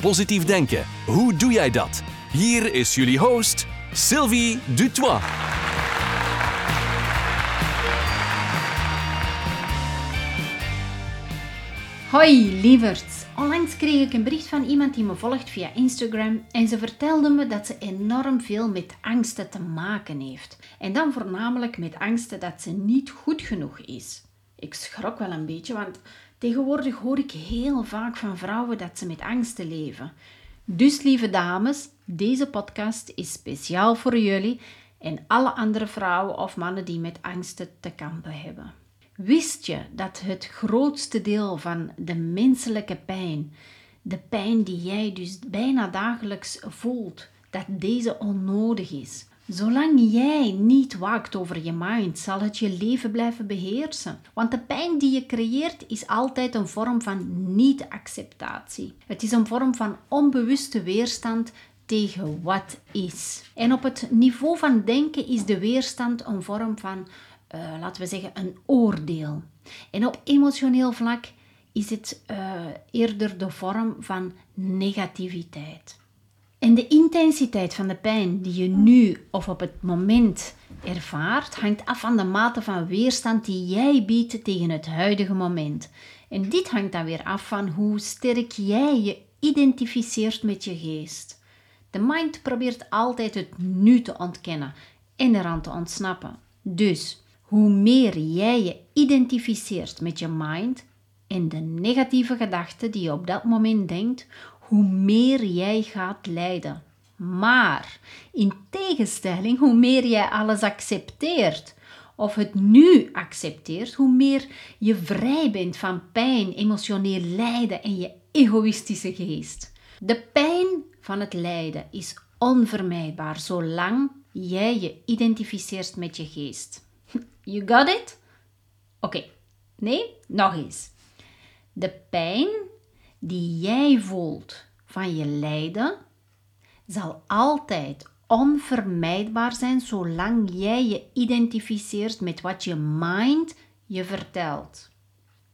Positief denken, hoe doe jij dat? Hier is jullie host, Sylvie Dutois. Hoi lieverds. Onlangs kreeg ik een bericht van iemand die me volgt via Instagram en ze vertelde me dat ze enorm veel met angsten te maken heeft. En dan voornamelijk met angsten dat ze niet goed genoeg is. Ik schrok wel een beetje, want tegenwoordig hoor ik heel vaak van vrouwen dat ze met angsten leven. Dus lieve dames, deze podcast is speciaal voor jullie en alle andere vrouwen of mannen die met angsten te kampen hebben. Wist je dat het grootste deel van de menselijke pijn, de pijn die jij dus bijna dagelijks voelt, dat deze onnodig is? Zolang jij niet waakt over je mind, zal het je leven blijven beheersen. Want de pijn die je creëert is altijd een vorm van niet-acceptatie. Het is een vorm van onbewuste weerstand tegen wat is. En op het niveau van denken is de weerstand een vorm van uh, laten we zeggen, een oordeel. En op emotioneel vlak is het uh, eerder de vorm van negativiteit. En de intensiteit van de pijn die je nu of op het moment ervaart, hangt af van de mate van weerstand die jij biedt tegen het huidige moment. En dit hangt dan weer af van hoe sterk jij je identificeert met je geest. De mind probeert altijd het nu te ontkennen en eraan te ontsnappen. Dus hoe meer jij je identificeert met je mind en de negatieve gedachten die je op dat moment denkt, hoe meer jij gaat lijden. Maar in tegenstelling, hoe meer jij alles accepteert of het nu accepteert, hoe meer je vrij bent van pijn, emotioneel lijden en je egoïstische geest. De pijn van het lijden is onvermijdbaar zolang jij je identificeert met je geest. You got it? Oké, nee, nog eens. De pijn die jij voelt van je lijden zal altijd onvermijdbaar zijn zolang jij je identificeert met wat je mind je vertelt.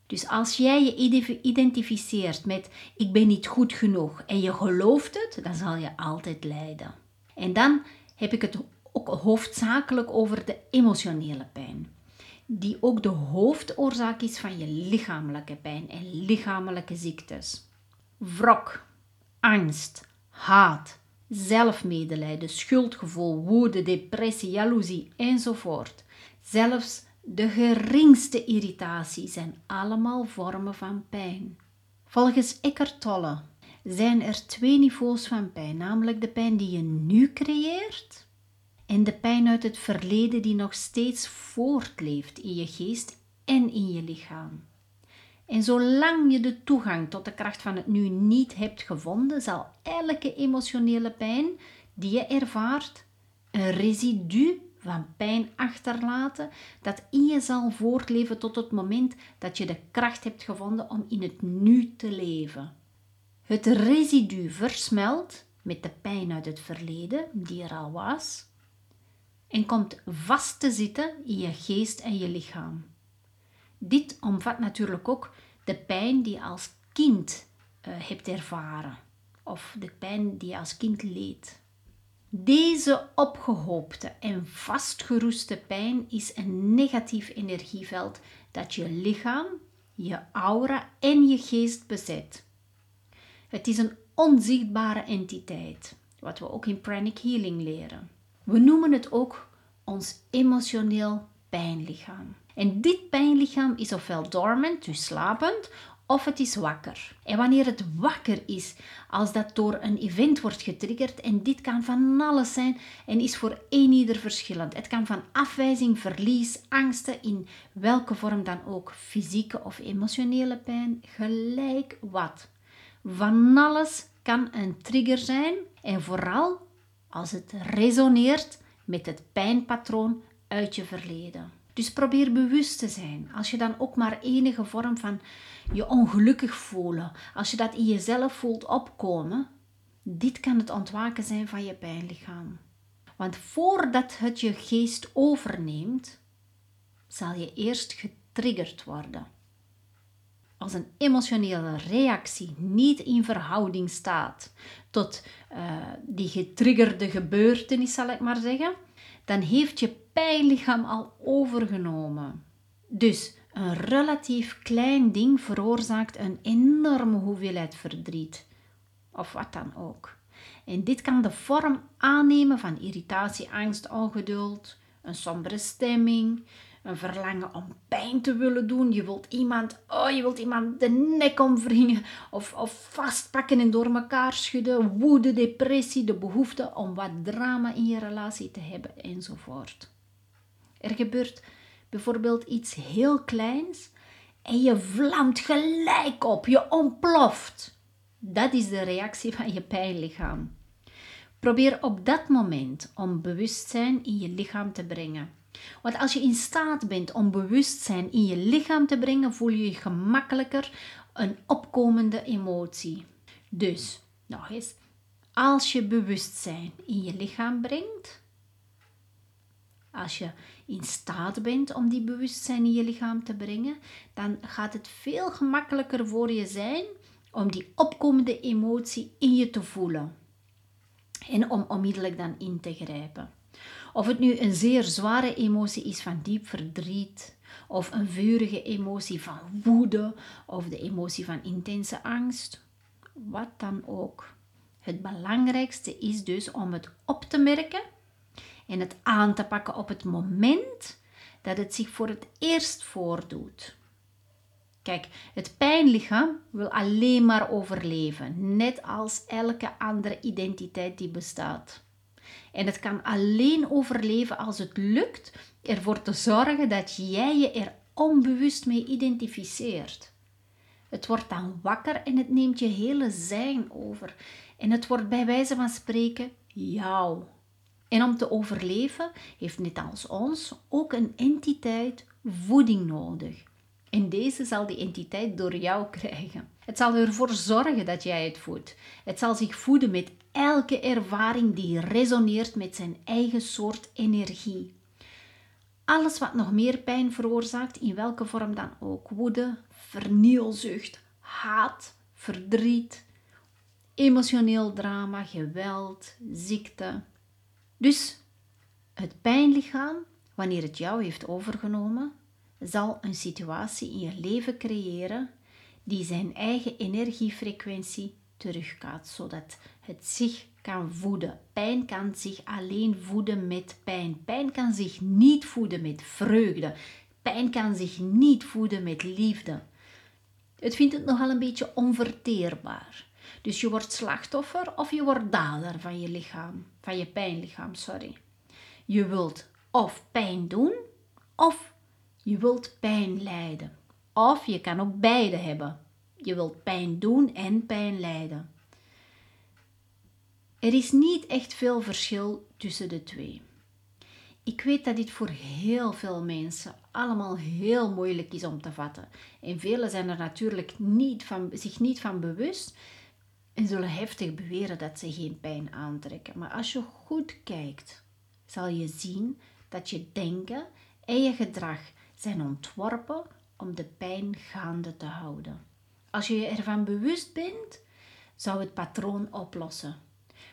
Dus als jij je identificeert met ik ben niet goed genoeg en je gelooft het, dan zal je altijd lijden. En dan heb ik het ook hoofdzakelijk over de emotionele pijn, die ook de hoofdoorzaak is van je lichamelijke pijn en lichamelijke ziektes. Wrok, angst, haat, zelfmedelijden, schuldgevoel, woede, depressie, jaloezie enzovoort. Zelfs de geringste irritatie zijn allemaal vormen van pijn. Volgens Eckhart Tolle zijn er twee niveaus van pijn, namelijk de pijn die je nu creëert en de pijn uit het verleden die nog steeds voortleeft in je geest en in je lichaam. En zolang je de toegang tot de kracht van het nu niet hebt gevonden, zal elke emotionele pijn die je ervaart een residu van pijn achterlaten dat in je zal voortleven tot het moment dat je de kracht hebt gevonden om in het nu te leven. Het residu versmelt met de pijn uit het verleden die er al was en komt vast te zitten in je geest en je lichaam. Dit omvat natuurlijk ook de pijn die je als kind uh, hebt ervaren of de pijn die je als kind leed. Deze opgehoopte en vastgeroeste pijn is een negatief energieveld dat je lichaam, je aura en je geest bezet. Het is een onzichtbare entiteit, wat we ook in pranic healing leren. We noemen het ook ons emotioneel pijnlichaam. En dit pijnlichaam is ofwel dormant, dus slapend, of het is wakker. En wanneer het wakker is, als dat door een event wordt getriggerd, en dit kan van alles zijn en is voor een ieder verschillend. Het kan van afwijzing, verlies, angsten, in welke vorm dan ook, fysieke of emotionele pijn, gelijk wat. Van alles kan een trigger zijn en vooral als het resoneert met het pijnpatroon uit je verleden. Dus probeer bewust te zijn. Als je dan ook maar enige vorm van je ongelukkig voelen, als je dat in jezelf voelt opkomen, dit kan het ontwaken zijn van je pijnlichaam. Want voordat het je geest overneemt, zal je eerst getriggerd worden. Als een emotionele reactie niet in verhouding staat tot uh, die getriggerde gebeurtenis, zal ik maar zeggen, dan heeft je pijnlichaam al overgenomen. Dus een relatief klein ding veroorzaakt een enorme hoeveelheid verdriet, of wat dan ook. En dit kan de vorm aannemen van irritatie, angst, ongeduld, een sombere stemming, een verlangen om pijn te willen doen. Je wilt iemand, oh, je wilt iemand de nek omwringen of, of vastpakken en door elkaar schudden. Woede, depressie, de behoefte om wat drama in je relatie te hebben enzovoort. Er gebeurt bijvoorbeeld iets heel kleins en je vlamt gelijk op, je ontploft. Dat is de reactie van je pijnlichaam. Probeer op dat moment om bewustzijn in je lichaam te brengen. Want als je in staat bent om bewustzijn in je lichaam te brengen, voel je je gemakkelijker een opkomende emotie. Dus, nog eens, als je bewustzijn in je lichaam brengt, als je in staat bent om die bewustzijn in je lichaam te brengen, dan gaat het veel gemakkelijker voor je zijn om die opkomende emotie in je te voelen. En om onmiddellijk dan in te grijpen. Of het nu een zeer zware emotie is van diep verdriet, of een vurige emotie van woede, of de emotie van intense angst, wat dan ook. Het belangrijkste is dus om het op te merken en het aan te pakken op het moment dat het zich voor het eerst voordoet. Kijk, het pijnlichaam wil alleen maar overleven, net als elke andere identiteit die bestaat. En het kan alleen overleven als het lukt ervoor te zorgen dat jij je er onbewust mee identificeert. Het wordt dan wakker en het neemt je hele zijn over. En het wordt bij wijze van spreken jou. En om te overleven heeft net als ons ook een entiteit voeding nodig. En deze zal die entiteit door jou krijgen. Het zal ervoor zorgen dat jij het voedt. Het zal zich voeden met elke ervaring die resoneert met zijn eigen soort energie. Alles wat nog meer pijn veroorzaakt, in welke vorm dan ook, woede, vernielzucht, haat, verdriet, emotioneel drama, geweld, ziekte. Dus het pijnlichaam, wanneer het jou heeft overgenomen, zal een situatie in je leven creëren die zijn eigen energiefrequentie terugkaat, zodat het zich kan voeden. Pijn kan zich alleen voeden met pijn. Pijn kan zich niet voeden met vreugde. Pijn kan zich niet voeden met liefde. Het vindt het nogal een beetje onverteerbaar. Dus je wordt slachtoffer of je wordt dader van je lichaam, van je pijnlichaam, sorry. Je wilt of pijn doen of je wilt pijn lijden. Of je kan ook beide hebben. Je wilt pijn doen en pijn lijden. Er is niet echt veel verschil tussen de twee. Ik weet dat dit voor heel veel mensen allemaal heel moeilijk is om te vatten. En velen zijn er natuurlijk niet van, zich niet van bewust en zullen heftig beweren dat ze geen pijn aantrekken. Maar als je goed kijkt, zal je zien dat je denken en je gedrag zijn ontworpen om de pijn gaande te houden. Als je je ervan bewust bent, zou het patroon oplossen.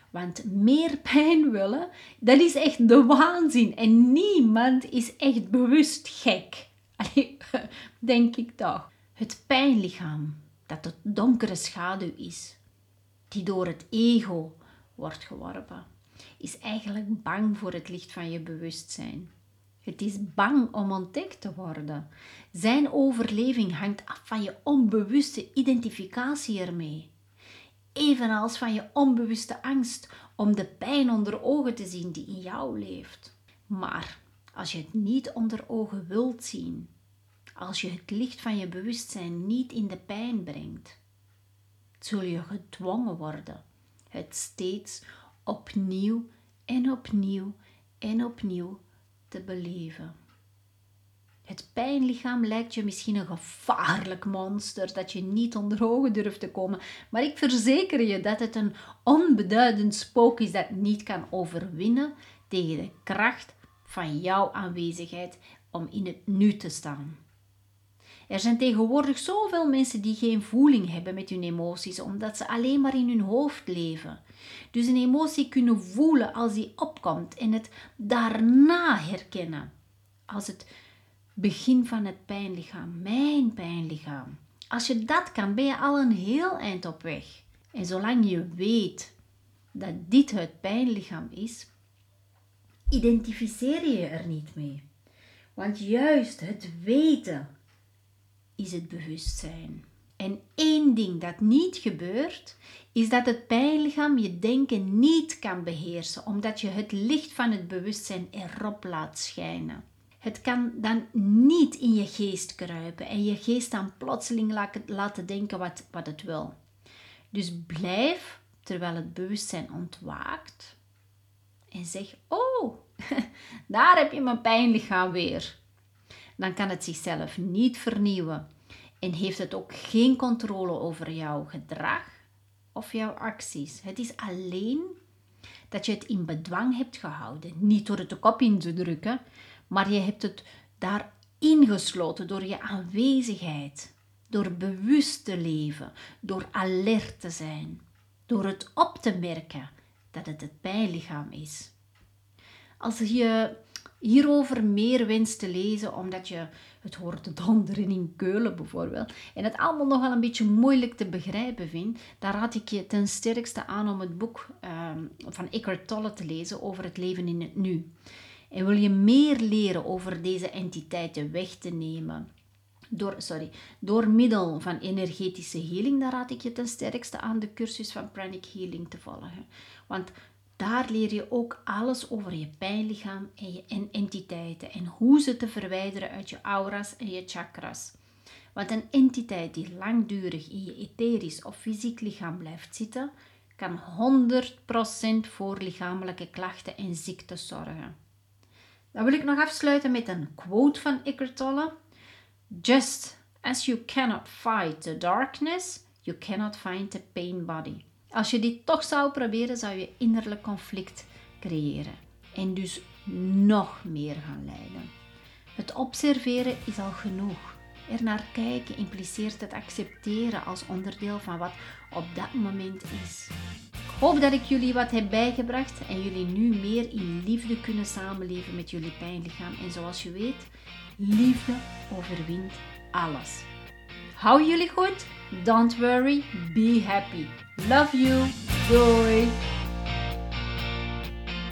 Want meer pijn willen, dat is echt de waanzin. En niemand is echt bewust gek. Denk ik toch. Het pijnlichaam, dat de donkere schaduw is, die door het ego wordt geworpen, is eigenlijk bang voor het licht van je bewustzijn. Het is bang om ontdekt te worden. Zijn overleving hangt af van je onbewuste identificatie ermee. Evenals van je onbewuste angst om de pijn onder ogen te zien die in jou leeft. Maar als je het niet onder ogen wilt zien, als je het licht van je bewustzijn niet in de pijn brengt, zul je gedwongen worden het steeds opnieuw en opnieuw en opnieuw te beleven. Het pijnlichaam lijkt je misschien een gevaarlijk monster dat je niet onder ogen durft te komen, maar ik verzeker je dat het een onbeduidend spook is dat niet kan overwinnen tegen de kracht van jouw aanwezigheid om in het nu te staan. Er zijn tegenwoordig zoveel mensen die geen voeling hebben met hun emoties, omdat ze alleen maar in hun hoofd leven. Dus een emotie kunnen voelen als die opkomt en het daarna herkennen. Als het begin van het pijnlichaam, mijn pijnlichaam. Als je dat kan, ben je al een heel eind op weg. En zolang je weet dat dit het pijnlichaam is, identificeer je er niet mee. Want juist het weten is het bewustzijn. En één ding dat niet gebeurt, is dat het pijnlichaam je denken niet kan beheersen, omdat je het licht van het bewustzijn erop laat schijnen. Het kan dan niet in je geest kruipen en je geest dan plotseling laten denken wat, wat het wil. Dus blijf terwijl het bewustzijn ontwaakt en zeg: Oh, daar heb je mijn pijnlichaam weer. Dan kan het zichzelf niet vernieuwen en heeft het ook geen controle over jouw gedrag of jouw acties. Het is alleen dat je het in bedwang hebt gehouden, niet door het de kop in te drukken, maar je hebt het daar ingesloten door je aanwezigheid, door bewust te leven, door alert te zijn, door het op te merken dat het het bijlichaam is. Als je hierover meer wenst te lezen, omdat je het hoort donderen in Keulen bijvoorbeeld, en het allemaal nogal een beetje moeilijk te begrijpen vindt, dan raad ik je ten sterkste aan om het boek um, van Eckhart Tolle te lezen over het leven in het nu. En wil je meer leren over deze entiteiten weg te nemen, door, sorry, door middel van energetische healing, dan raad ik je ten sterkste aan de cursus van Pranic Healing te volgen. Want daar leer je ook alles over je pijnlichaam en je entiteiten en hoe ze te verwijderen uit je aura's en je chakras. Want een entiteit die langdurig in je etherisch of fysiek lichaam blijft zitten, kan 100% voor lichamelijke klachten en ziektes zorgen. Dan wil ik nog afsluiten met een quote van Eckhart Tolle. Just as you cannot fight the darkness, you cannot find the pain body. Als je dit toch zou proberen, zou je innerlijk conflict creëren en dus nog meer gaan lijden. Het observeren is al genoeg. Er naar kijken impliceert het accepteren als onderdeel van wat op dat moment is. Ik hoop dat ik jullie wat heb bijgebracht en jullie nu meer in liefde kunnen samenleven met jullie pijnlichaam. En zoals je weet, liefde overwint alles. Hou jullie goed? Don't worry, be happy. Love you. Doei.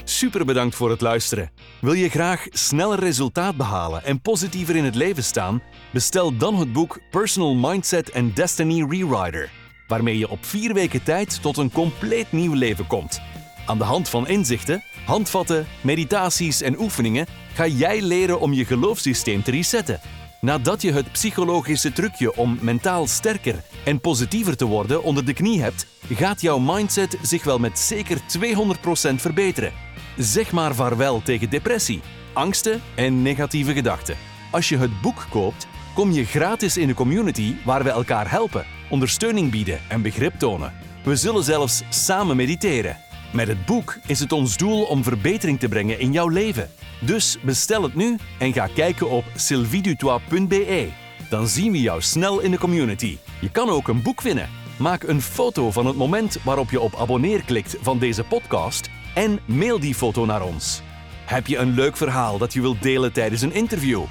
Super bedankt voor het luisteren. Wil je graag sneller resultaat behalen en positiever in het leven staan? Bestel dan het boek Personal Mindset and Destiny Rewriter, waarmee je op vier weken tijd tot een compleet nieuw leven komt. Aan de hand van inzichten, handvatten, meditaties en oefeningen ga jij leren om je geloofssysteem te resetten Nadat je het psychologische trucje om mentaal sterker en positiever te worden onder de knie hebt, gaat jouw mindset zich wel met zeker 200% verbeteren. Zeg maar vaarwel tegen depressie, angsten en negatieve gedachten. Als je het boek koopt, kom je gratis in de community waar we elkaar helpen, ondersteuning bieden en begrip tonen. We zullen zelfs samen mediteren. Met het boek is het ons doel om verbetering te brengen in jouw leven. Dus bestel het nu en ga kijken op sylvidutois.be. Dan zien we jou snel in de community. Je kan ook een boek winnen. Maak een foto van het moment waarop je op abonneer klikt van deze podcast en mail die foto naar ons. Heb je een leuk verhaal dat je wilt delen tijdens een interview?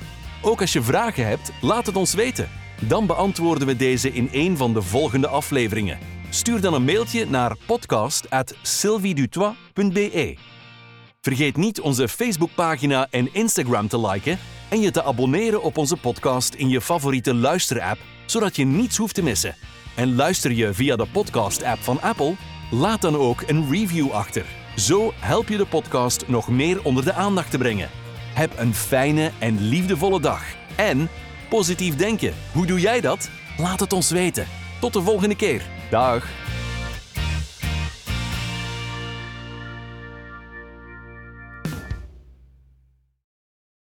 Ook als je vragen hebt, laat het ons weten. Dan beantwoorden we deze in een van de volgende afleveringen. Stuur dan een mailtje naar podcast@sylvidutois.be. Vergeet niet onze Facebookpagina en Instagram te liken en je te abonneren op onze podcast in je favoriete luisterapp, zodat je niets hoeft te missen. En luister je via de podcast-app van Apple? Laat dan ook een review achter. Zo help je de podcast nog meer onder de aandacht te brengen. Heb een fijne en liefdevolle dag. En positief denken. Hoe doe jij dat? Laat het ons weten. Tot de volgende keer. Dag.